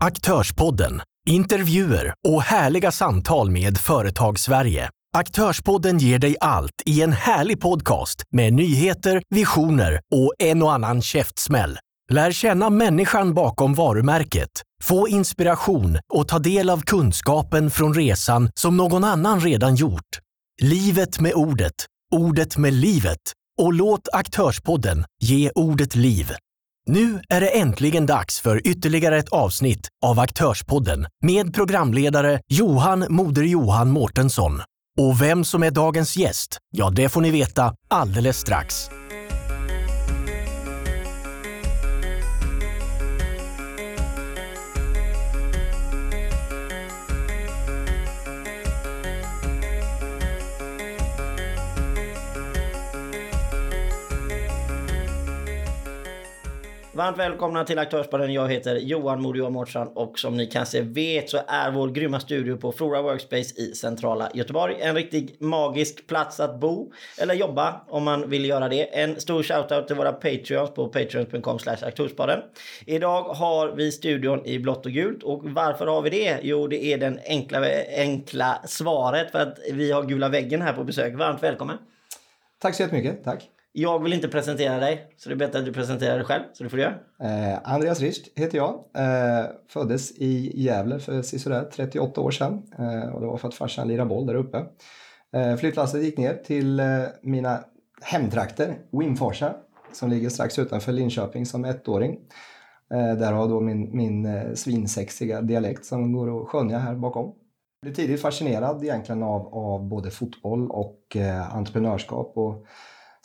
Aktörspodden, intervjuer och härliga samtal med Företagssverige. Aktörspodden ger dig allt i en härlig podcast med nyheter, visioner och en och annan käftsmäll. Lär känna människan bakom varumärket, få inspiration och ta del av kunskapen från resan som någon annan redan gjort. Livet med ordet, ordet med livet och låt Aktörspodden ge ordet liv. Nu är det äntligen dags för ytterligare ett avsnitt av Aktörspodden med programledare Johan Moder Johan Mårtensson. Och vem som är dagens gäst, ja det får ni veta alldeles strax. Varmt välkomna till Aktörsbaden. Jag heter Johan Modio Mårtsson och som ni kanske vet så är vår grymma studio på Flora Workspace i centrala Göteborg en riktig magisk plats att bo eller jobba om man vill göra det. En stor shoutout till våra Patreons på patreon.com aktörsbaden. Idag har vi studion i blått och gult och varför har vi det? Jo, det är den enkla, enkla svaret för att vi har gula väggen här på besök. Varmt välkommen! Tack så jättemycket, tack! Jag vill inte presentera dig, så det är bättre att du presenterar dig själv. Så det får du göra. Eh, Andreas Richt heter jag. Eh, föddes i Gävle för sisådär 38 år sedan. Eh, och det var för att farsan lirade boll där uppe. Eh, flyttlasset gick ner till eh, mina hemtrakter, Wimforsa, som ligger strax utanför Linköping som ettåring. Eh, där har då min, min eh, svinsexiga dialekt som går att skönja här bakom. Jag blev tidigt fascinerad egentligen av, av både fotboll och eh, entreprenörskap. Och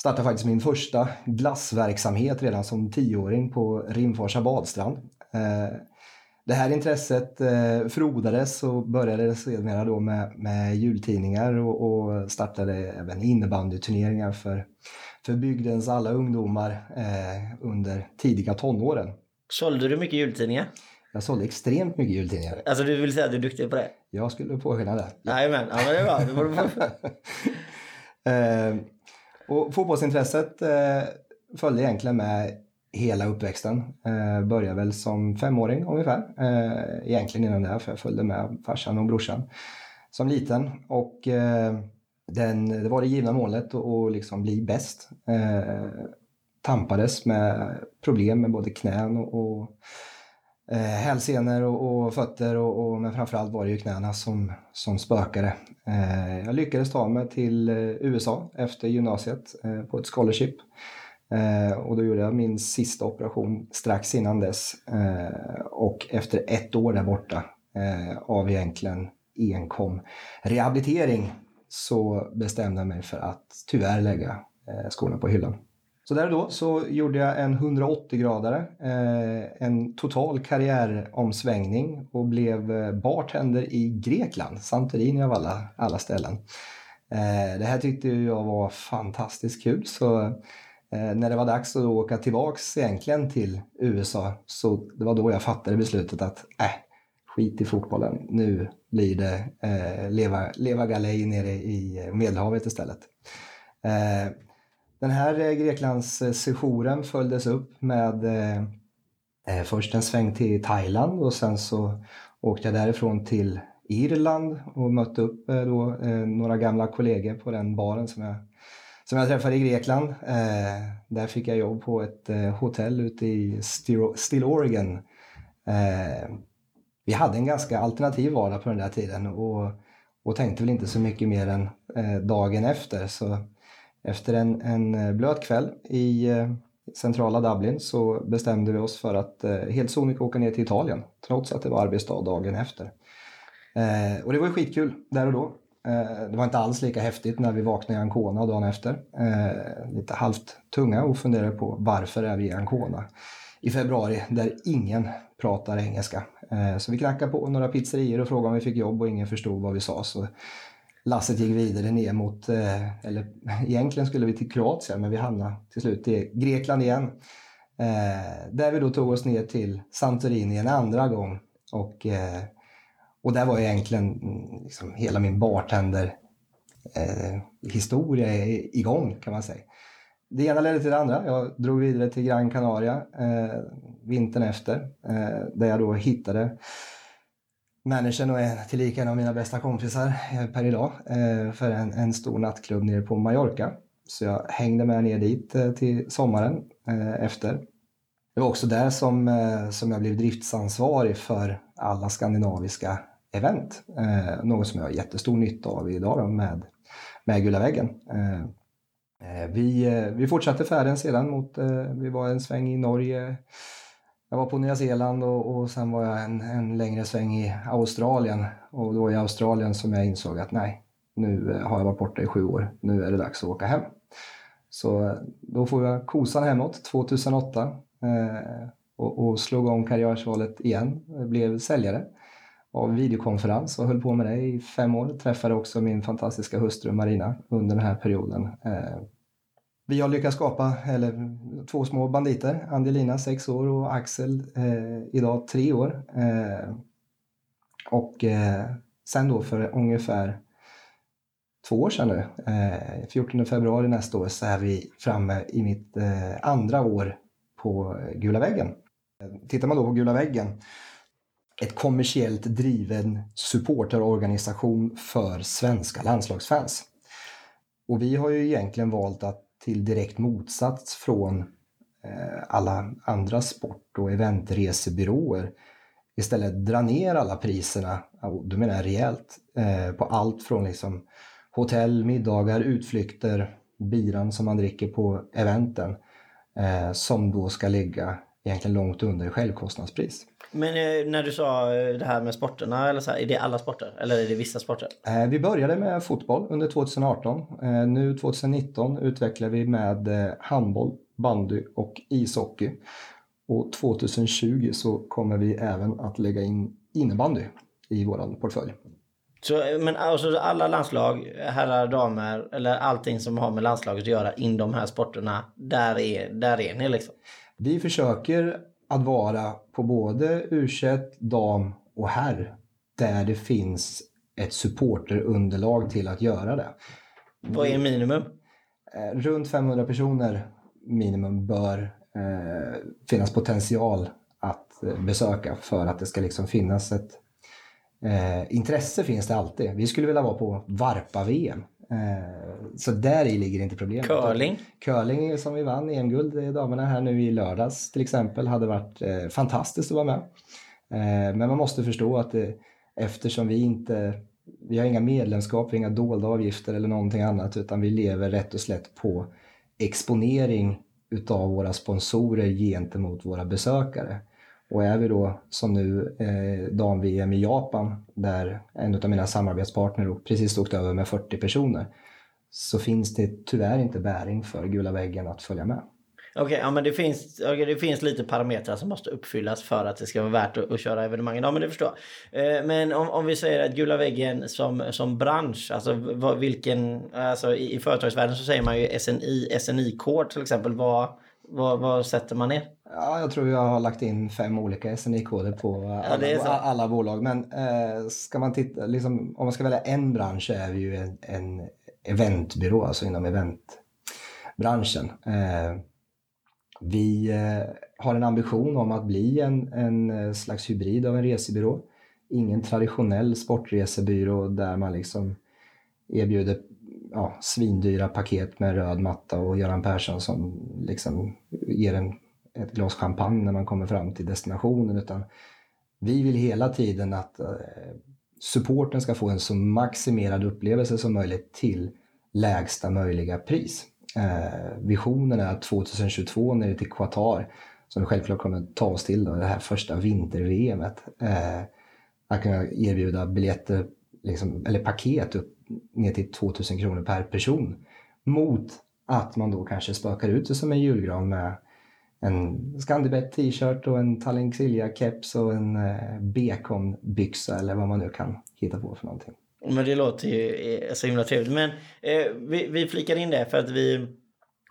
startade faktiskt min första glassverksamhet redan som tioåring på Rimforsa badstrand. Eh, det här intresset eh, frodades och började sedermera då med, med jultidningar och, och startade även innebandyturneringar för, för bygdens alla ungdomar eh, under tidiga tonåren. Sålde du mycket jultidningar? Jag sålde extremt mycket jultidningar. Alltså du vill säga att du är duktig på det? Jag skulle påskina det. Jajamän, ja, men det är bra. och fotbollsintresset eh, följde egentligen med hela uppväxten. Eh, började väl som femåring ungefär. Eh, egentligen innan det, för jag följde med farsan och brorsan som liten. Och eh, den, det var det givna målet att liksom bli bäst. Eh, tampades med problem med både knän och, och eh, hälsenor och, och fötter och, och, men framförallt var det ju knäna som, som spökade. Eh, jag lyckades ta mig till eh, USA efter gymnasiet eh, på ett scholarship. Eh, och då gjorde jag min sista operation strax innan dess. Eh, och efter ett år där borta eh, av egentligen enkom rehabilitering så bestämde jag mig för att tyvärr lägga eh, skorna på hyllan. Så där och då så gjorde jag en 180-gradare, eh, en total karriäromsvängning och blev eh, bartender i Grekland, Santorini av alla, alla ställen. Eh, det här tyckte jag var fantastiskt kul så eh, när det var dags att åka tillbaks egentligen till USA så det var då jag fattade beslutet att äh, skit i fotbollen, nu blir det eh, leva, leva galej nere i Medelhavet istället. Eh, den här eh, Greklands sessionen följdes upp med eh, eh, först en sväng till Thailand och sen så åkte jag därifrån till Irland och mötte upp eh, då, eh, några gamla kollegor på den baren som jag, som jag träffade i Grekland. Eh, där fick jag jobb på ett eh, hotell ute i Still Oregon. vi hade en ganska alternativ vardag på den där tiden och, och tänkte väl inte så mycket mer än dagen efter. Så efter en, en eh, blöt kväll i eh, centrala Dublin så bestämde vi oss för att eh, helt sonika åka ner till Italien trots att det var arbetsdag dagen efter. Eh, och det var ju skitkul där och då. Eh, det var inte alls lika häftigt när vi vaknade i Ancona dagen efter. Eh, lite halvt tunga och funderade på varför är vi i Ancona i februari där ingen pratar engelska. Eh, så vi knackade på några pizzerior och frågade om vi fick jobb och ingen förstod vad vi sa. Så lasset gick vidare ner mot, eh, eller egentligen skulle vi till Kroatien men vi hamnade till slut i Grekland igen. Eh, där vi då tog oss ner till Santorini en andra gång. Och, eh, och där var egentligen mm, liksom hela min bartender historia igång kan man säga. det ena ledde till det andra. Jag drog vidare till Gran Canaria eh, vintern efter eh, där jag då hittade managern och en, tillika en av mina bästa kompisar eh, per idag eh, för en, en stor nattklubb nere på Mallorca. Så jag hängde med ner dit eh, till sommaren efter. Det var också där som, som jag blev driftsansvarig för alla skandinaviska event. något som jag har jättestor nytta av idag med, med Gula väggen. vi, vi fortsatte färden sedan mot, vi var en sväng i Norge, jag var på Nya Zeeland och, och sen var jag en, en längre sväng i Australien. Och då i Australien som jag insåg att nej, nu eh, har jag varit borta i sju år. Nu är det dags att åka hem. Så eh, då får jag kosan hemåt 2008 eh, och, och slog om karriärsvalet igen. Jag blev säljare av videokonferens och höll på med det i fem år. Träffade också min fantastiska hustru Marina under den här perioden. Eh, vi har lyckats skapa eller, två små banditer. Angelina 6 år och Axel eh, idag 3 år. Eh, och eh, sen då för ungefär två år sedan nu, eh, 14 februari nästa år, så är vi framme i mitt eh, andra år på Gula väggen. Eh, tittar man då på Gula väggen, ett kommersiellt driven supporterorganisation för svenska landslagsfans. Och vi har ju egentligen valt att till direkt motsats från eh, alla andra sport och eventresebyråer. Istället dra ner alla priserna, då menar jag rejält, eh, på allt från liksom hotell, middagar, utflykter, biran som man dricker på eventen eh, som då ska ligga egentligen långt under självkostnadspris. Men eh, när du sa eh, det här med sporterna, eller så här, är det alla sporter eller är det vissa sporter? Eh, vi började med fotboll under 2018. Nu 2019 utvecklar vi med handboll, bandy och ishockey. Och 2020 så kommer vi även att lägga in innebandy i vår portfölj. Så, men alltså alla landslag, herrar, damer eller allting som har med landslaget att göra in de här sporterna, där är, där är ni liksom? Vi försöker att vara på både u dam och herr där det finns ett supporterunderlag till att göra det. Vad är minimum? Eh, runt 500 personer minimum bör eh, finnas potential att eh, besöka för att det ska liksom finnas ett eh, intresse finns det alltid. Vi skulle vilja vara på Varpa-VM. Eh, så där i ligger inte problemet. Curling? Curling som vi vann EM-guld, damerna här nu i lördags till exempel, hade varit eh, fantastiskt att vara med. Eh, men man måste förstå att det, eftersom vi inte vi har inga medlemskap, inga dolda avgifter eller någonting annat utan vi lever rätt och slätt på exponering utav våra sponsorer gentemot våra besökare. Och är vi då som nu eh, dam-VM i Japan där en av mina samarbetspartner precis åkte över med 40 personer så finns det tyvärr inte bäring för gula väggen att följa med. Okej, okay, ja, men det finns, okay, det finns lite parametrar som måste uppfyllas för att det ska vara värt att, att köra evenemangen. Ja, men det förstår jag. Eh, men om, om vi säger att Gula väggen som, som bransch, alltså vad, vilken, alltså i, i företagsvärlden så säger man ju SNI, SNI-kod till exempel. Vad, vad, vad sätter man ner? Ja, jag tror jag har lagt in fem olika SNI-koder på alla, ja, alla, bolag. Men eh, ska man titta, liksom, om man ska välja en bransch så är vi ju en, en eventbyrå, alltså inom eventbranschen. Eh, vi eh, har en ambition om att bli en, en eh, slags hybrid av en resebyrå. Ingen traditionell sportresebyrå där man liksom erbjuder ja, svindyra paket med röd matta och Göran Persson som liksom ger en, ett glas champagne när man kommer fram till destinationen. Utan vi vill hela tiden att eh, supporten ska få en så maximerad upplevelse som möjligt till lägsta möjliga pris. Eh, visionen är att 2022 nere till Qatar, som vi självklart kommer ta oss till, då, det här första vinter-VMet, eh, att kunna erbjuda biljetter, liksom, eller paket upp ner till 2000 kronor per person. Mot att man då kanske spökar ut det som en julgran med en Scandibet t-shirt och en Tallinn keps och en eh, bekonbyxa eller vad man nu kan hitta på för någonting. Men det låter ju eh, så himla trevligt. Men eh, vi, vi flikar in det för att vi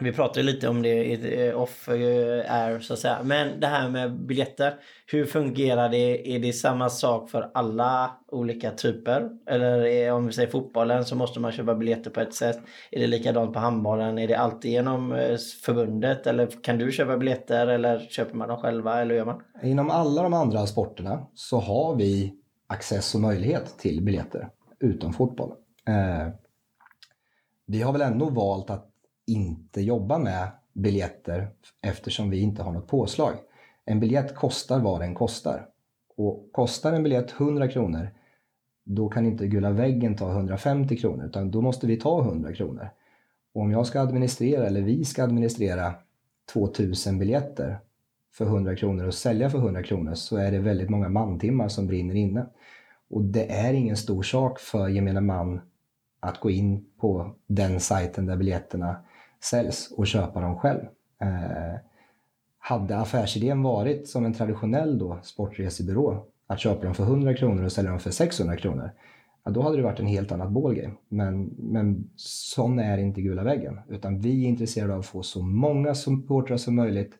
vi pratade lite om det off eh, air så att säga. Men det här med biljetter. Hur fungerar det? Är det samma sak för alla olika typer? Eller är, om vi säger fotbollen så måste man köpa biljetter på ett sätt. Är det likadant på handbollen? Är det alltid genom eh, förbundet? Eller kan du köpa biljetter? Eller köper man dem själva? Eller gör man? Inom alla de andra sporterna så har vi access och möjlighet till biljetter. Utom fotbollen. Eh, vi har väl ändå valt att inte jobba med biljetter eftersom vi inte har något påslag. En biljett kostar vad den kostar. Och kostar en biljett 100 kronor, då kan inte Gula väggen ta 150 kronor, utan då måste vi ta 100 kronor. Och om jag ska administrera, eller vi ska administrera 2000 biljetter för 100 kronor och sälja för 100 kronor så är det väldigt många mantimmar som brinner inne. Och det är ingen stor sak för gemene man att gå in på den sajten där biljetterna säljs och köpa dem själv. Eh, hade affärsidén varit som en traditionell då, sportresebyrå, att köpa dem för 100 kronor och sälja dem för 600 kronor, ja, då hade det varit en helt annat ballgame. Men, men sån är inte Gula väggen, utan vi är intresserade av att få så många supportrar som möjligt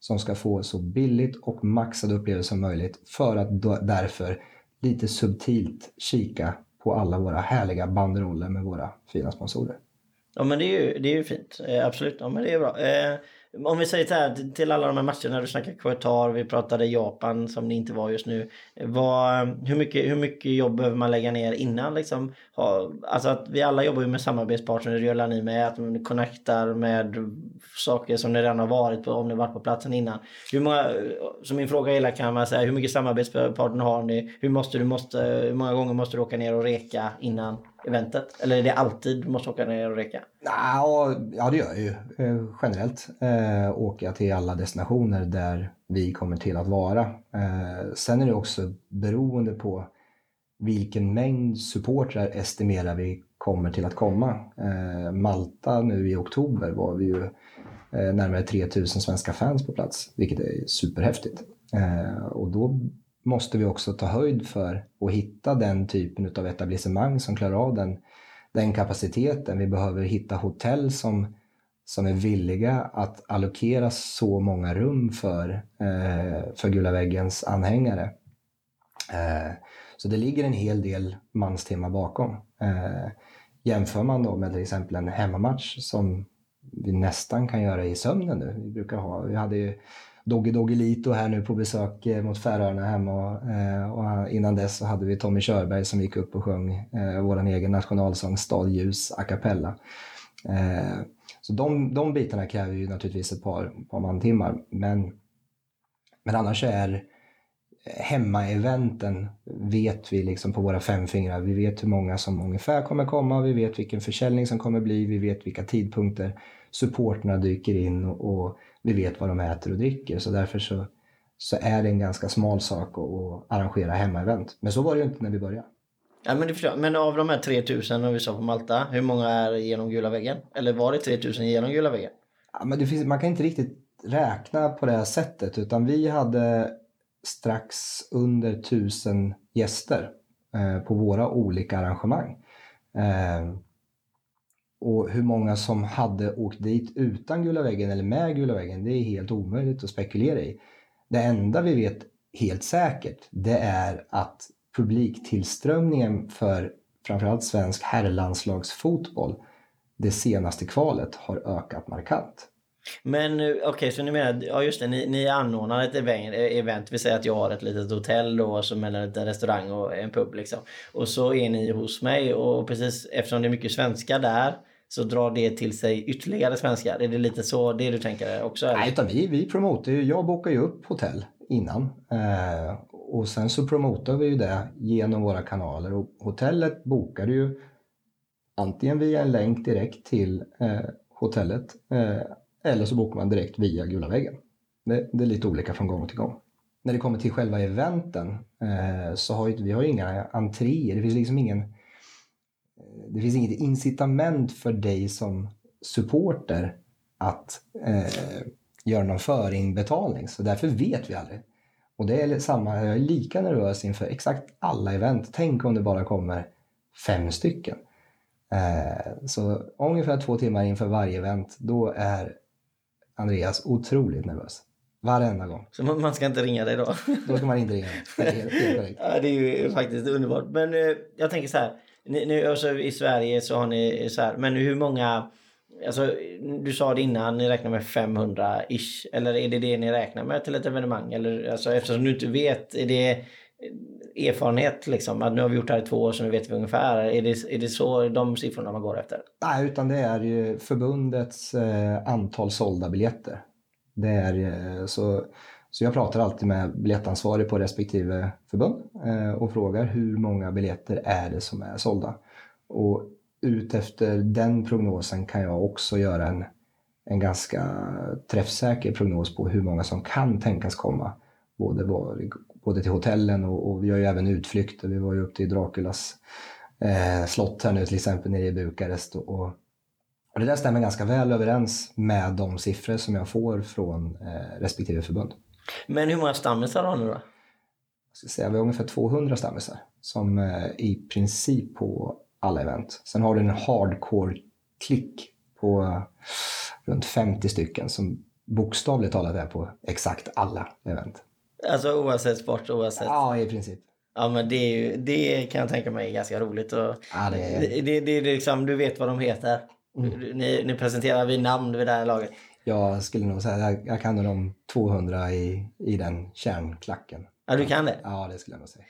som ska få så billigt och maxad upplevelse som möjligt för att då, därför lite subtilt kika på alla våra härliga banderoller med våra fina sponsorer. Ja men det är ju, det är ju fint. Eh, absolut. Ja men det är bra. Eh, om vi säger så här till alla de här matcherna. Du snackar Qatar, vi pratade Japan som det inte var just nu. Eh, vad, hur, mycket, hur mycket jobb behöver man lägga ner innan? Liksom? Ha, alltså att vi alla jobbar ju med samarbetspartners, det gör ni med. Att man connectar med saker som ni redan har varit på, om ni varit på platsen innan. Hur många, så min fråga är kan man säga, hur mycket samarbetspartner har ni? Hur, måste du måste, hur många gånger måste du åka ner och reka innan? Eventet? Eller är det alltid du måste åka ner och reka? Ja, ja det gör jag ju eh, generellt. Eh, jag till alla destinationer där vi kommer till att vara. Eh, sen är det också beroende på vilken mängd supportrar estimerar vi kommer till att komma. Eh, Malta nu i oktober var vi ju eh, närmare 3000 svenska fans på plats, vilket är superhäftigt. Eh, och då måste vi också ta höjd för och hitta den typen av etablissemang som klarar av den, den kapaciteten. Vi behöver hitta hotell som, som är villiga att allokera så många rum för, eh, för Gula väggens anhängare. Eh, så det ligger en hel del manstimmar bakom. Eh, jämför man då med till exempel en hemmamatch som vi nästan kan göra i sömnen nu. Vi brukar ha, vi hade ju Doggy Doggelito här nu på besök eh, mot Färöarna hemma eh, och, eh, och, innan dess så hade vi Tommy Körberg som gick upp och sjöng eh, vår egen nationalsång Stad ljus a cappella. Eh, så de, de bitarna kräver ju naturligtvis ett par, par mantimmar men, men annars är hemmaeventen vet vi liksom på våra fem fingrar. Vi vet hur många som ungefär kommer komma, vi vet vilken försäljning som kommer bli, vi vet vilka tidpunkter supporterna dyker in och, och vi vet vad de äter och dricker. Så därför så, så är det en ganska smal sak att, att arrangera hemmaevent. Men så var det ju inte när vi började. Ja, men, det men av de här 3000 vi sa på Malta, hur många är genom gula väggen? Eller var det 3000 genom gula väggen? Ja, men finns, man kan inte riktigt räkna på det här sättet utan vi hade strax under 1000 gäster eh, på våra olika arrangemang. Eh, och hur många som hade åkt dit utan gula väggen eller med gula väggen, det är helt omöjligt att spekulera i. Det enda vi vet helt säkert, det är att publiktillströmningen för framförallt svensk herrlandslagsfotboll det senaste kvalet har ökat markant. Men eh, okej, okay, så ni menar, ja just det, ni, ni anordnar ett eh, event, vi säger att jag har ett litet hotell då som eller en restaurang och en pub liksom. Och så är ni hos mig och precis eftersom det är mycket svenskar där så drar det till sig ytterligare svenskar. Är det lite så det du tänker också? Eller? Nej, utan vi, vi promotar ju, jag bokar ju upp hotell innan. Eh, och sen så promotar vi ju det genom våra kanaler. Och hotellet bokar du ju antingen via en länk direkt till eh, hotellet eh, eller så bokar man direkt via Gula väggen. Det, det, är lite olika från gång till gång. När det kommer till själva eventen eh, så har vi har ju inga entréer. Det finns liksom ingen det finns inget incitament för dig som supporter att eh, göra någon förinbetalning. Så därför vet vi aldrig. Och det är samma, jag är lika nervös inför exakt alla event. Tänk om det bara kommer fem stycken. Eh, så ungefär två timmar inför varje event, då är Andreas otroligt nervös. Varenda gång. Så man ska inte ringa dig då? Då ska man inte ringa. Det är helt, helt ja, det är ju faktiskt underbart. Men eh, jag tänker så här. Nu, alltså, I Sverige så har ni så här. Men hur många... Alltså, du sa det innan, ni räknar med 500-ish. Eller är det det ni räknar med till ett evenemang? Eller, alltså, eftersom du inte vet, är det erfarenhet liksom? Att nu har vi gjort det här i två år så nu vet vi ungefär. Är det, är det så de siffrorna man går efter? Nej, utan det är ju förbundets eh, antal sålda biljetter. Det är, eh, så, så jag pratar alltid med biljettansvarig på respektive förbund eh, och frågar hur många biljetter är det som är sålda. Och utefter den prognosen kan jag också göra en, en ganska träffsäker prognos på hur många som kan tänkas komma. Både, både till hotellen och, och vi har ju även utflykter. Vi var ju upp till Draculas eh, slott här nu till exempel nere i Bukarest och, och det där stämmer ganska väl överens med de siffror som jag får från eh, respektive förbund. Men hur många stammisar har ni då? Jag ska säga, vi har ungefär 200 stammisar som eh, i princip på alla event. Sen har du en hardcore-klick på eh, runt 50 stycken som bokstavligt talat är på exakt alla event. Alltså oavsett sport, oavsett? Ja, i princip. Ja men det, ju, det kan jag tänka mig är ganska roligt. Och ja, det, är... det, det, det, liksom, du vet vad de heter. Mm. Ni, ni presenterar vid namn vid det här laget. Jag skulle nog säga jag kan nog de 200 i, i den kärnklacken. Ja, du kan det? Ja, det skulle jag nog säga.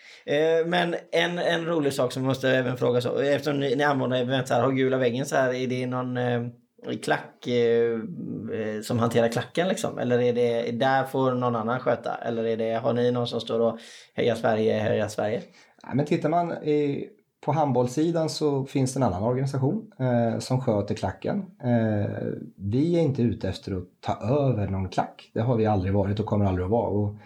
Eh, men en, en rolig sak som måste även fråga så, eftersom ni, ni använder event så här, har gula väggen så här, är det någon eh, klack eh, eh, som hanterar klacken liksom? Eller är det där får någon annan sköta? Eller är det, har ni någon som står och hejar Sverige, hejar Sverige? Ja, men tittar man i, på handbollssidan så finns det en annan organisation eh, som sköter klacken. Eh, vi är inte ute efter att ta över någon klack. Det har vi aldrig varit och kommer aldrig att vara. Och,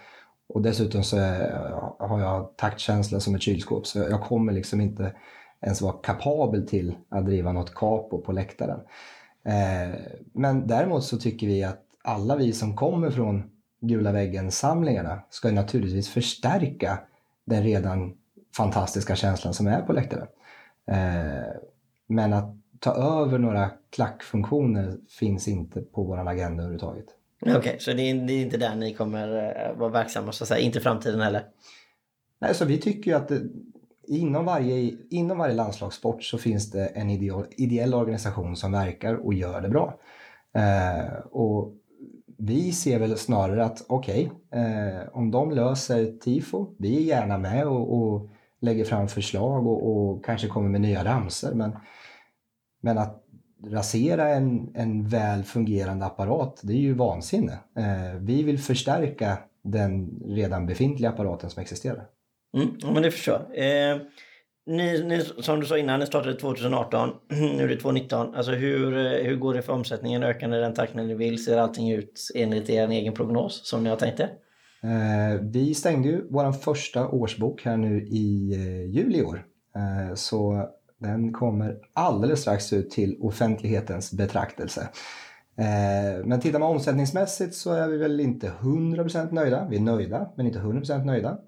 och dessutom så är, har jag taktkänsla som ett kylskåp så jag kommer liksom inte ens vara kapabel till att driva något capo på läktaren. Eh, men däremot så tycker vi att alla vi som kommer från Gula väggen-samlingarna ska naturligtvis förstärka den redan fantastiska känslan som är på läktaren. Eh, men att ta över några klackfunktioner finns inte på vår agenda överhuvudtaget. Okej, okay, så det är, det är, inte där ni kommer eh, vara verksamma så att säga, inte framtiden heller? Nej, så vi tycker ju att det, inom, varje, inom varje landslagssport så finns det en ideal, ideell organisation som verkar och gör det bra. Eh, och vi ser väl snarare att okej, okay, eh, om de löser tifo, vi är gärna med och, och lägger fram förslag och, och, kanske kommer med nya ramser. Men, men att rasera en, en väl fungerande apparat, det är ju vansinne. Eh, vi vill förstärka den redan befintliga apparaten som existerar. Mm, men det förstår jag. Eh, ni, ni, som du sa innan, ni startade 2018. nu är det 2019. Alltså hur, eh, hur går det för omsättningen? Ökar ni den takten ni vill? Ser allting ut enligt er egen prognos som ni har tänkt er? Eh, vi stängde ju vår första årsbok här nu i eh, juli i år. Eh, så den kommer alldeles strax ut till offentlighetens betraktelse. Men tittar man omsättningsmässigt så är vi väl inte 100% nöjda. Vi är nöjda, men inte 100% nöjda.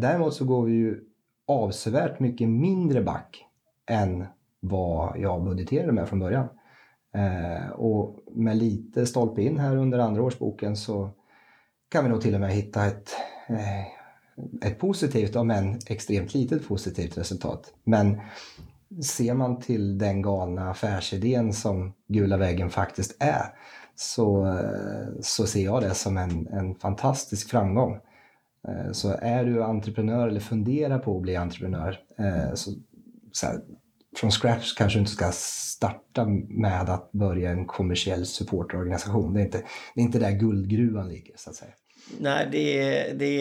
Däremot så går vi ju avsevärt mycket mindre back än vad jag budgeterade med från början. Och med lite stolpe in här under andra årsboken så kan vi nog till och med hitta ett, eh, ett positivt, om än extremt litet positivt resultat. Men ser man till den galna affärsidén som Gula väggen faktiskt är så, eh, så ser jag det som en, en fantastisk framgång. Eh, så är du entreprenör eller funderar på att bli entreprenör så, så här, från scratch kanske du inte ska starta med att börja en kommersiell supportorganisation. Det är inte, det är inte där guldgruvan ligger så att säga. Nej, det är, det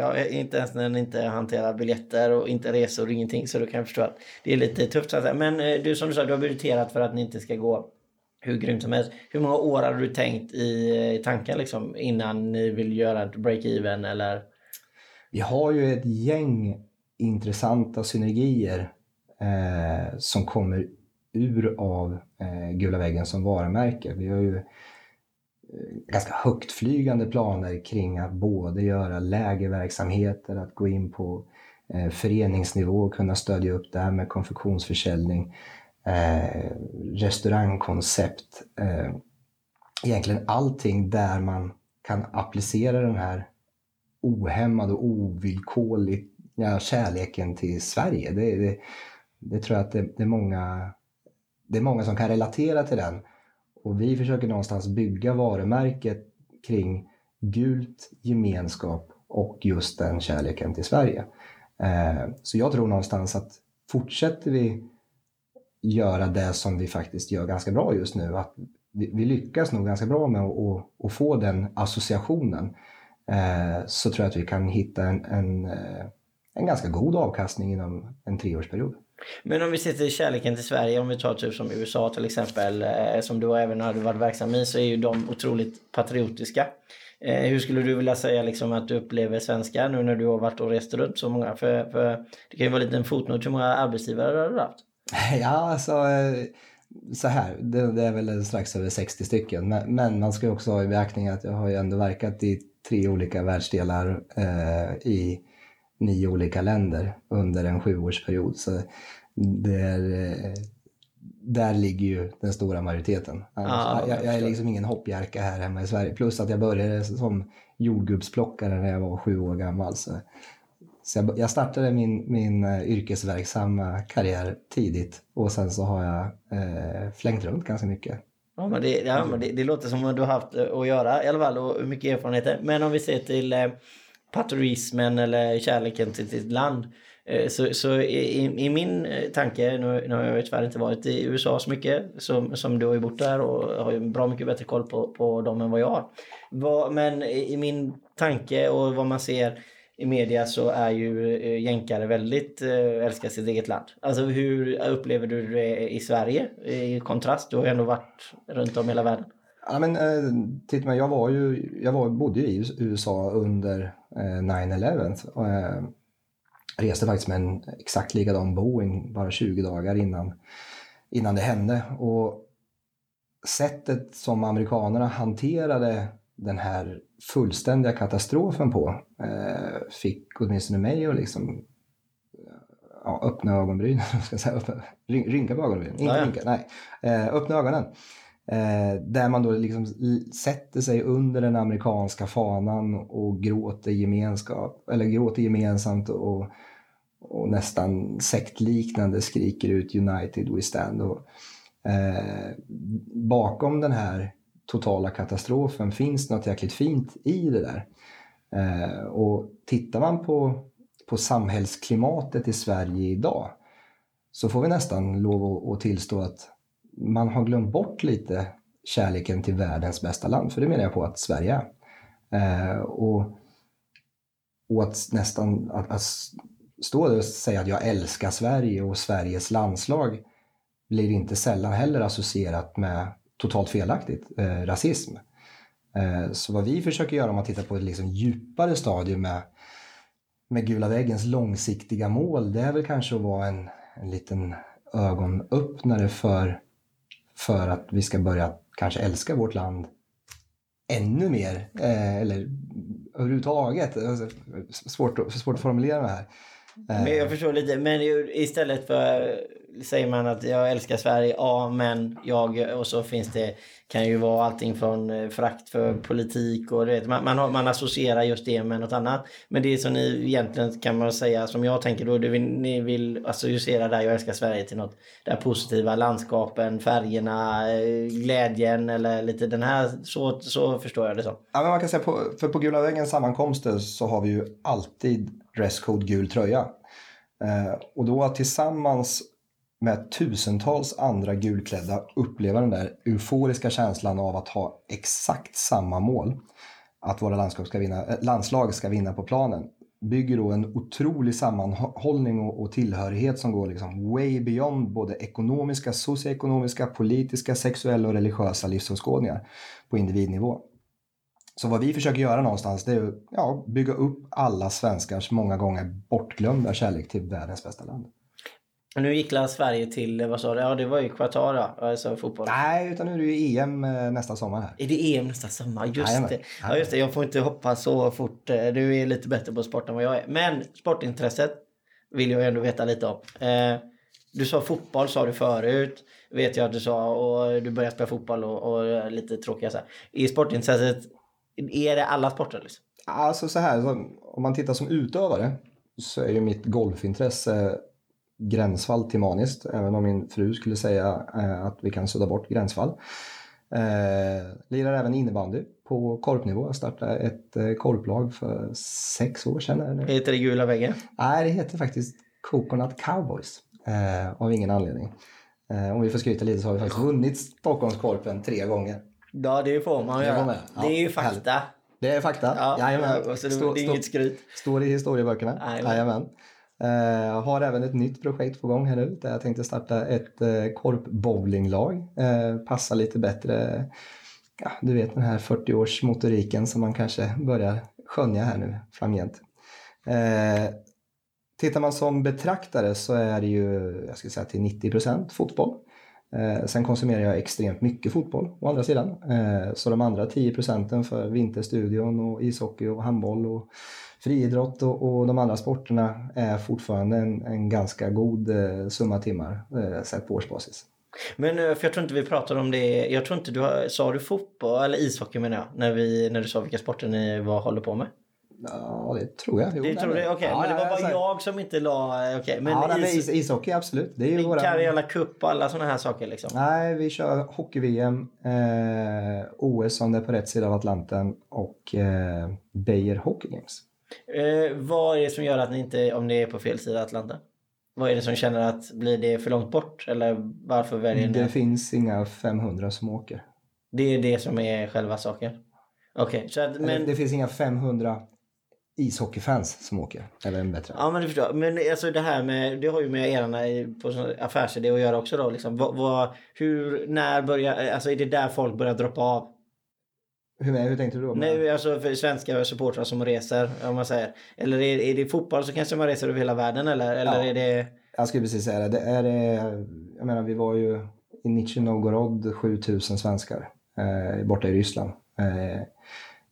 ja, inte ens när den inte hanterar biljetter och inte resor och ingenting så du kan förstå att det är lite tufft. Så att säga. Men eh, du som du sa, du har budgeterat för att ni inte ska gå hur grymt som helst. Hur många år har du tänkt i, eh, i tanken liksom, innan ni vill göra ett break-even eller? Vi har ju ett gäng intressanta synergier eh, som kommer ur av eh, Gula väggen som varumärke. Vi har ju Eh, ganska högtflygande planer kring att både göra lägerverksamheter, att gå in på eh, föreningsnivå, kunna stödja upp där med konfektionsförsäljning, eh, restaurangkoncept. Eh, egentligen allting där man kan applicera den här ohämmade och ovillkorliga kärleken till Sverige. Det, det, det tror jag att det, det, är många, det är många som kan relatera till den. Och vi försöker någonstans bygga varumärket kring gult, gemenskap och just den kärleken till Sverige. Eh, så jag tror någonstans att fortsätter vi göra det som vi faktiskt gör ganska bra just nu, att vi, lyckas nog ganska bra med att, få den associationen, eh, så tror jag att vi kan hitta en, en, eh, en ganska god avkastning inom en treårsperiod. Men om vi ser till kärleken till Sverige, om vi tar typ som USA till exempel, eh, som du även har varit verksam i, så är ju de otroligt patriotiska. Eh, hur skulle du vilja säga liksom att du upplever svenskar nu när du har varit och rest runt så många? För, för det kan ju vara en liten fotnot hur många arbetsgivare har du haft? Ja, alltså eh, så här, det, det, är väl strax över 60 stycken. Men, men, man ska ju också ha i beaktning att jag har ju ändå verkat i tre olika världsdelar eh, i nio olika länder under en sjuårsperiod. Så det är, eh, där ligger ju den stora majoriteten. Ah, jag, jag, är liksom ingen hoppjerka här hemma i Sverige. Plus att jag började som jordgubbsplockare när jag var sju år gammal. Så, så jag, jag, startade min, min uh, yrkesverksamma karriär tidigt och sen så har jag uh, flängt runt ganska mycket. Ja, men det, ja, men det, det, låter som att du har haft eh, att göra i alla fall och mycket erfarenheter. Men om vi ser till eh, patriotismen eller kärleken till sitt land. Eh, så, så i, i, min eh, tanke, nu, nu har jag tyvärr inte varit i USA så mycket som, som du har ju bott där och har ju bra mycket bättre koll på, på dem än vad jag har. Men i min tanke och vad man ser i media så är ju eh, jänkare väldigt älskar sitt eget land. Alltså hur upplever du det i Sverige i kontrast? Du har ju ändå varit runt om hela världen. Ja, men, titta, men jag, var ju, jag var, bodde ju i USA under 9-11 reste faktiskt med en exakt likadan Boeing bara 20 dagar innan, innan det hände. Och sättet som amerikanerna hanterade den här fullständiga katastrofen på eh, fick åtminstone mig att liksom ja, öppna ögonbrynen, ska säga, öppna, rynka på ögonbrynen, inte rynka, nej, eh, öppna ögonen. Eh, där man då liksom sätter sig under den amerikanska fanan och gråter, gemenskap, eller gråter gemensamt och, och nästan sektliknande skriker ut United We Stand. Och, eh, bakom den här totala katastrofen finns något jäkligt fint i det där. Eh, och tittar man på, på samhällsklimatet i Sverige idag så får vi nästan lov att tillstå att man har glömt bort lite kärleken till världens bästa land, för det menar jag på att Sverige är. Eh, och, och att nästan att, att stå och säga att jag älskar Sverige och Sveriges landslag blir inte sällan heller associerat med totalt felaktigt eh, rasism. Eh, så vad vi försöker göra om man tittar på ett liksom djupare stadium med, med Gula väggens långsiktiga mål, det är väl kanske att vara en, en liten ögonöppnare för för att vi ska börja kanske älska vårt land ännu mer. Eh, eller överhuvudtaget. Alltså, svårt, svårt att formulera det här. Eh. Men jag förstår lite. Men istället för säger man att jag älskar Sverige, ja men jag och så finns det kan ju vara allting från eh, frakt för politik och det, man, man, man associerar just det med något annat. Men det som ni egentligen kan man säga som jag tänker då, vill, ni vill associera där jag älskar Sverige till något det positiva landskapen, färgerna, eh, glädjen eller lite den här, så, så förstår jag det som. Ja, men man kan säga på, för på Gula väggens sammankomster så har vi ju alltid dresscode gul tröja. Eh, och då tillsammans med tusentals andra gulklädda uppleva den där euforiska känslan av att ha exakt samma mål. Att våra landslag ska vinna, eh, landslag ska vinna på planen bygger då en otrolig sammanhållning och, och tillhörighet som går liksom way beyond både ekonomiska, socioekonomiska, politiska, sexuella och religiösa livsåskådningar på individnivå. Så vad vi försöker göra någonstans det är att ja, bygga upp alla svenskars många gånger bortglömda kärlek till världens bästa land. Nu gick Sverige till, vad sa du? Ja det var ju Qatar då, alltså fotboll. Nej, utan nu är det ju EM eh, nästa sommar här. Är det EM nästa sommar? Just Nej, det. Ja just det, jag får inte hoppa så fort. Eh, du är lite bättre på sport än vad jag är. Men sportintresset Vill jag ändå veta lite om. Eh, du sa fotboll sa du förut. Vet jag att du sa. Och du började spela fotboll och, och lite tråkiga så här. I sportintresset, är det alla sporter? Liksom? Alltså så här, om man tittar som utövare så är ju mitt golfintresse gränsfall till maniskt. Även om min fru skulle säga eh, att vi kan sudda bort gränsfall. Eh, lirar även innebandy på korpnivå. Jag startade ett eh, korplag för sex år sedan. Heter det Gula väggen? Nej, det heter faktiskt Coconut Cowboys. Eh, av ingen anledning. Eh, om vi får skryta lite så har vi faktiskt vunnit Stockholmskorpen tre gånger. Ja, det får man Det göra. man. Ja, det är ju fakta. härligt. Det är fakta. Ja, Jajamän. ja, så det, Stå- det är inget skryt. Står i historieböckerna. Jajamän. Jajamän. Eh, jag har även ett nytt projekt på gång här nu där jag tänkte starta ett eh, korpbowlinglag. Eh, Passa lite bättre, ja, du vet den här 40-årsmotoriken som man kanske börjar skönja här nu framgent. Tittar man som betraktare så är det ju, jag skulle säga till 90% fotboll. Eh, sen konsumerar jag extremt mycket fotboll å andra sidan. Eh, så de andra 10 procenten för Vinterstudion och ishockey och handboll och friidrott och, och de andra sporterna är fortfarande en, en ganska god eh, summa timmar eh, sett på årsbasis. Men eh, för jag tror inte vi pratade om det. Jag tror inte du har, sa du fotboll eller ishockey menar jag. När, vi, när du sa vilka sporter ni var, håller på med. Ja, det tror jag. Jo, Det nej, tror du? nej. Okej, Ja, men det var bara så här- jag som inte la... Okej, men ja, nej, is, is, ishockey absolut. Det är ju våra... Karjala Cup och alla sådana här saker liksom. Nej, vi kör hockey-VM, eh, OS om det är på rätt sida av Atlanten och eh, Beijer Hockey Games. Eh, vad är det som gör att ni inte, om ni är på fel sida Atlanten? Vad är det som känner att blir det för långt bort? Eller varför väljer ni? Det finns inga 500 som åker. Det är det som är själva saken? Okej, så att, Men... Det finns inga 500 ishockeyfans som åker. Eller en bättre. Ja men du förstår. Men alltså det här med, det har ju med på sån affärsidé att göra också då. Liksom. Vad, vad, hur, när börjar, alltså är det där folk börjar droppa av? Hur, hur tänkte du då? Nej, alltså för svenska supportrar som reser, om man säger. Eller är, är det fotboll så kanske man reser över hela världen eller, eller Ja. är det... Jag skulle precis säga det. det är, jag menar, vi var ju i Nizjnij Novgorod 7000 svenskar eh, borta i Ryssland. Eh,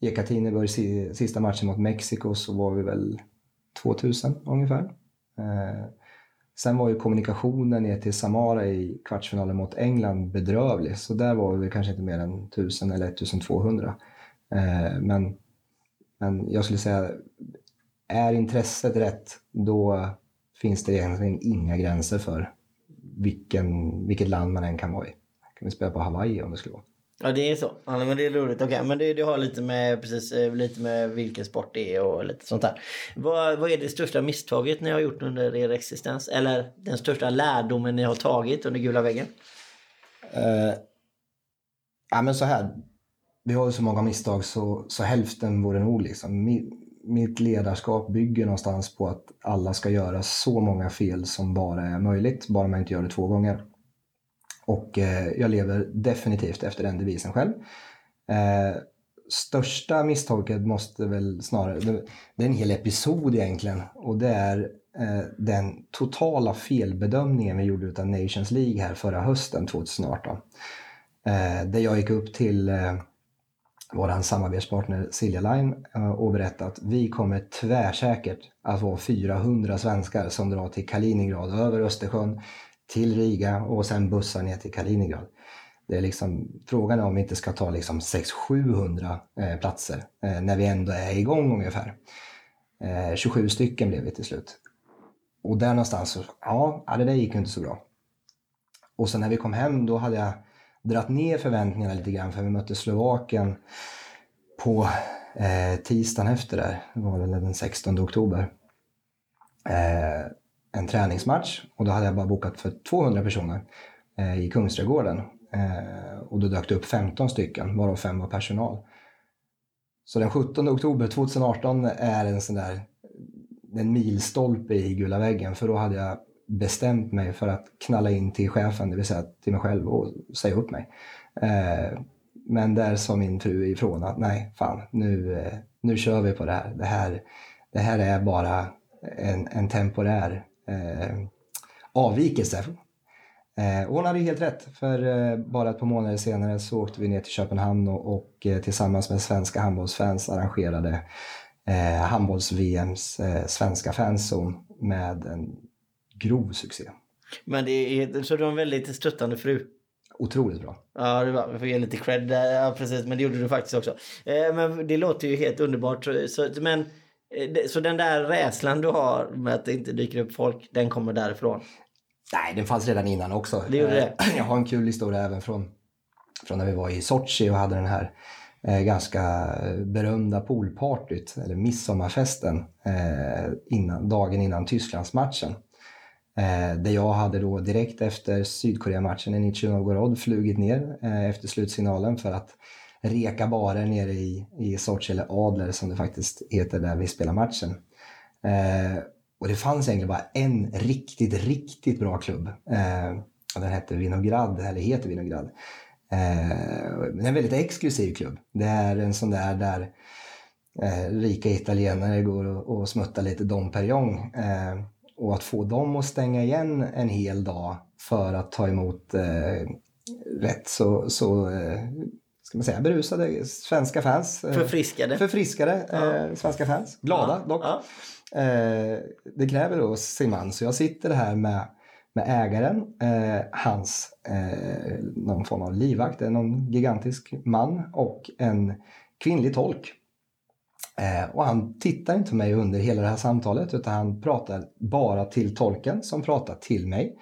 I Ekaterinburg, si, sista matchen mot Mexiko, så var vi väl 2000 ungefär. Eh, sen var ju kommunikationen ner till Samara i kvartsfinalen mot England bedrövlig, så där var vi väl kanske inte mer än 1000 eller 1200. Eh, men, men jag skulle säga, är intresset rätt, då finns det egentligen inga gränser för vilken, vilket land man än kan vara i. Kan vi spela på Hawaii om det skulle vara. Ja det är så. Ja, men det är roligt. Okej, men det, det har lite med, precis, eh, lite med vilken sport det är och lite sånt där. Vad, vad är det största misstaget ni har gjort under er existens? Eller den största lärdomen ni har tagit under gula väggen? Uh, ja, men så här. Vi har ju så många misstag så, så hälften vore nog. Liksom. Mi, mitt ledarskap bygger någonstans på att alla ska göra så många fel som bara är möjligt, bara man inte gör det två gånger. Och eh, jag lever definitivt efter den devisen själv. Eh, största misstaget måste väl snarare, det, är en hel episod egentligen och det är eh, den totala felbedömningen vi gjorde utav Nations League här förra hösten 2018. Där jag gick upp till vår samarbetspartner Silja Line och berättade att vi kommer tvärsäkert att vara 400 svenskar som drar till Kaliningrad över Östersjön till Riga och sen bussar ner till Kaliningrad. Det är liksom, frågan är om vi inte ska ta liksom 600-700 eh, platser eh, när vi ändå är igång ungefär. Eh, 27 stycken blev vi till slut. Och där någonstans, så, ja, det där gick ju inte så bra. Och sen när vi kom hem då hade jag dratt ner förväntningarna lite grann för vi mötte Slovakien på eh, tisdagen efter där, det var väl den 16 oktober. Eh, en träningsmatch och då hade jag bara bokat för 200 personer eh, i Kungsträdgården. Eh, och då dök det upp 15 stycken, varav fem var personal. Så den 17 oktober 2018 är en sån där en milstolpe i gula väggen för då hade jag bestämt mig för att knalla in till chefen, det vill säga till mig själv och säga upp mig. Eh, men där sa min fru ifrån att nej, fan, nu, eh, nu kör vi på det här. Det här, det här är bara en, en temporär eh, avvikelse. Eh, och hon hade ju helt rätt, för eh, bara ett par månader senare så åkte vi ner till Köpenhamn och, och eh, tillsammans med svenska handbollsfans arrangerade eh, handbolls-VMs eh, svenska fanzon med en grov succé. Men det är, så du har en väldigt stöttande fru? Otroligt bra. Ja, det var, vi får ge lite cred. Ja, precis. Men det gjorde du faktiskt också. Eh, men det låter ju helt underbart. Så, men, så den där rädslan du har med att det inte dyker upp folk, den kommer därifrån? Nej, den fanns redan innan också. Det gjorde det? Eh, Jag har en kul historia även från, från när vi var i Sochi och hade den här eh, ganska berömda poolpartyt, eller midsommarfesten, eh, innan, dagen innan Tysklandsmatchen. Eh, där jag hade då direkt efter Sydkorea-matchen i Nizhny Novgorod flugit ner eh, efter slutsignalen för att reka barer nere i, i Sochi, eller Adler som det faktiskt heter där vi spelar matchen. Eh, och det fanns egentligen bara en riktigt, riktigt bra klubb. Eh, och den hette Vinograd, eller heter Vinograd. Eh, det är en väldigt exklusiv klubb. Det är en sån där där eh, rika italienare går och, och smuttar lite Dom Perignon. Eh, och att få dem att stänga igen en hel dag för att ta emot eh, rätt så, så eh, ska man säga, berusade svenska fans. Eh, Förfriskade? Förfriskade eh, svenska fans. Glada dock. Ja. Eh, det kräver då sin man. Så jag sitter här med, med ägaren, hans någon form av livvakt, någon gigantisk man och en kvinnlig tolk. Och han tittar inte på mig under hela det här samtalet utan han pratar bara till tolken som pratar till mig.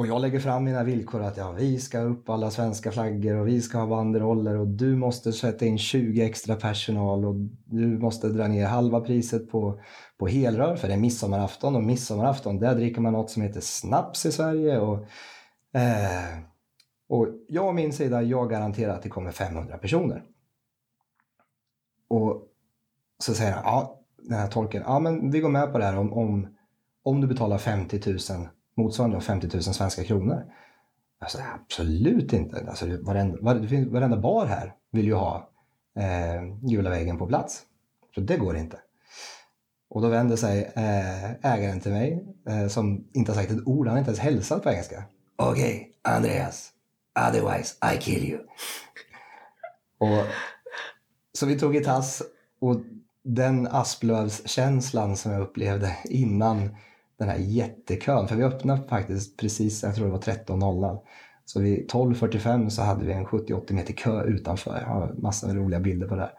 Och jag lägger fram mina villkor att ja, vi ska upp alla svenska flaggor och vi ska ha banderoller och du måste sätta in 20 extra personal och du måste dra ner halva priset på, på helrör för det är midsommarafton och midsommarafton där dricker man något som heter snaps i Sverige. Och, eh, och jag och min sida, jag garanterar att det kommer 500 personer. Och så säger han, ja, den här tolken, ja men vi går med på det här om, om, om du betalar 50 000 motsvarande 50 000 svenska kronor. Alltså, absolut inte. Alltså, varenda, varenda bar här vill ju ha eh, gula väggen på plats. Så det går inte. Och då vänder sig eh, ägaren till mig eh, som inte har sagt ett ord, han har inte ens hälsat på engelska. Okej, Andreas. Otherwise I kill you. och, så vi tog i tass och den Asplövskänslan som jag upplevde innan den här jättekön, för vi öppnade faktiskt precis, jag tror det var 13.00. Så vid 12.45 så hade vi en 70-80 meter kö utanför. Jag har massor med roliga bilder på det här.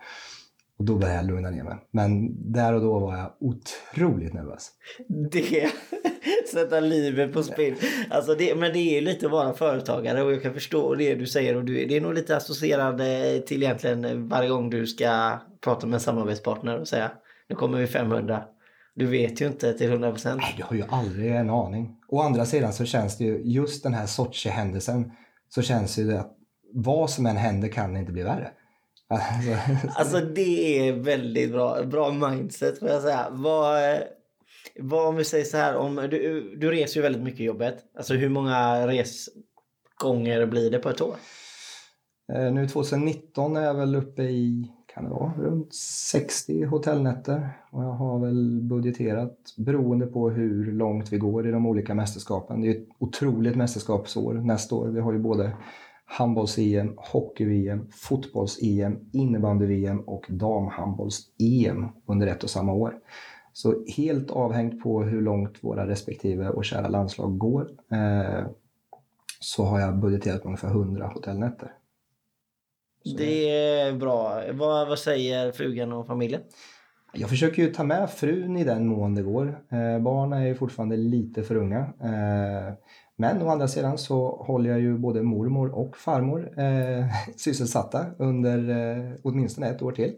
Och då började jag lugna ner mig. Men där och då var jag otroligt nervös. Det sätta livet på spel. Alltså det, men det är lite att vara företagare och jag kan förstå det du säger och du, det är nog lite associerande till egentligen varje gång du ska prata med en samarbetspartner och säga nu kommer vi 500. Du vet ju inte till 100 procent. Nej, du har ju aldrig en aning. Å andra sidan så känns det ju, just den här Sochi-händelsen, så känns ju det att vad som än händer kan inte bli värre. Alltså, Alltså det är väldigt bra, bra mindset får jag säga. Vad, vad om vi säger så här, om du, du reser ju väldigt mycket i jobbet. Alltså hur många resgånger blir det på ett år? Eh, Nu 2019 är jag väl uppe i, kan det vara, runt 60 hotellnätter. Och jag har väl budgeterat beroende på hur långt vi går i de olika mästerskapen. Det är ett otroligt mästerskapsår nästa år. Vi har ju både handbolls-EM, hockey-VM, fotbolls-EM, innebandy-VM och damhandbolls-EM under ett och samma år. Så helt avhängt på hur långt våra respektive och kära landslag går eh, så har jag budgeterat på ungefär 100 hotellnätter. Det är bra. Vad, vad säger frugan och familjen? Jag försöker ju ta med frun i den mån det går. Eh, barnen är ju fortfarande lite för unga. Eh, men å andra sidan så håller jag ju både mormor och farmor eh, sysselsatta under eh, åtminstone ett år till.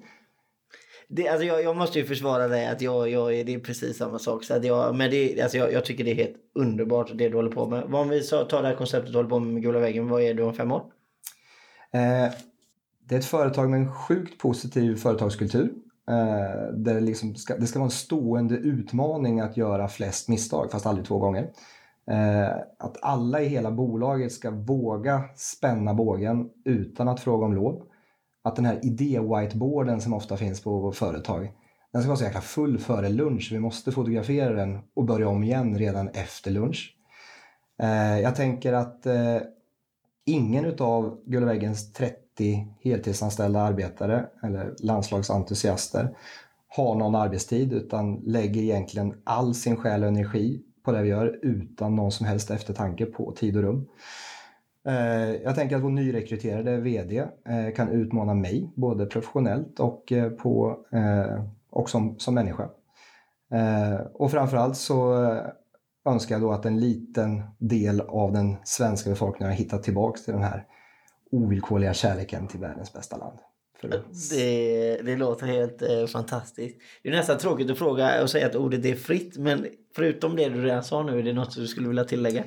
Det, alltså jag, jag måste ju försvara dig att jag, jag, det är precis samma sak. Så att jag, men det, alltså jag, jag tycker det är helt underbart det du håller på med. Vad Om vi så, tar det här konceptet du håller på med med Gula väggen, vad är du om fem år? Eh, det är ett företag med en sjukt positiv företagskultur. Eh, där det, liksom ska, det ska vara en stående utmaning att göra flest misstag, fast aldrig två gånger. Eh, att alla i hela bolaget ska våga spänna bågen utan att fråga om lov. Att den här idé-whiteboarden som ofta finns på företag, den ska vara så jäkla full före lunch. Vi måste fotografera den och börja om igen redan efter lunch. Eh, jag tänker att eh, ingen utav Gula väggens 30 heltidsanställda arbetare eller landslagsentusiaster har någon arbetstid utan lägger egentligen all sin själ och energi på det vi gör utan någon som helst eftertanke på tid och rum. Eh, jag tänker att vår nyrekryterade VD eh, kan utmana mig både professionellt och, eh, på, och som, som människa. Och framförallt så önskar jag då att en liten del av den svenska befolkningen har hittat tillbaka till den här ovillkorliga kärleken till världens bästa land. Det, det låter helt eh, fantastiskt. Det är nästan tråkigt att fråga och säga att ordet är fritt, men förutom det du redan sa nu, är det något du skulle vilja tillägga?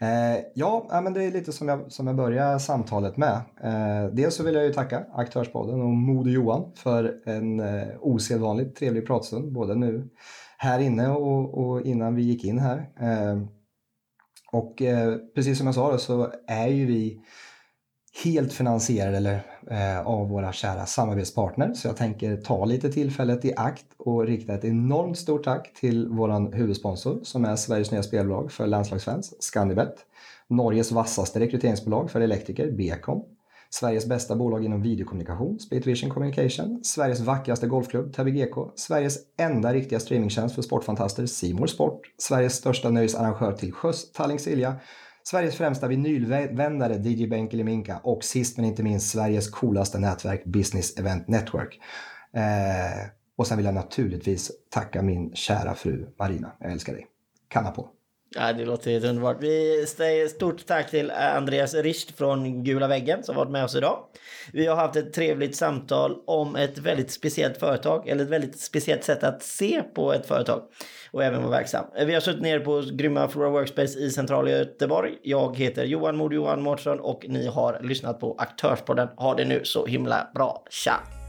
Eh, ja, men det är lite som jag, som jag började samtalet med. Eh, dels så vill jag ju tacka Aktörspodden och Moder Johan för en eh, osedvanligt trevlig pratstund, både nu här inne och, och innan vi gick in här. Eh, och eh, precis som jag sa då, så är ju vi helt finansierade eller, eh, av våra kära samarbetspartner. Så jag tänker ta lite tillfället i akt och rikta ett enormt stort tack till vår huvudsponsor som är Sveriges nya spelbolag för landslagsfans, Scandibet. Norges vassaste rekryteringsbolag för elektriker, Becom. Sveriges bästa bolag inom videokommunikation, Split Vision Communication. Sveriges vackraste golfklubb, Täby GK. Sveriges enda riktiga streamingtjänst för sportfantaster, Simor Sport. Sveriges största nöjesarrangör till sjöss, Tallink Silja Sveriges främsta vinylvändare DJ Benke Liminka och sist men inte minst Sveriges coolaste nätverk Business Event Network. Eh, och sen vill jag naturligtvis tacka min kära fru Marina. Jag älskar dig. Kanna på. Ja, det låter helt underbart. Vi säger stort tack till Andreas Richt från Gula väggen som varit med oss idag. Vi har haft ett trevligt samtal om ett väldigt speciellt företag, eller ett väldigt speciellt sätt att se på ett företag och även vara verksam. Vi har suttit ner på grymma Flora Workspace i centrala Göteborg. Jag heter Johan Mod Johan Mårtsson och ni har lyssnat på Aktörspodden. Ha det nu så himla bra. Tja!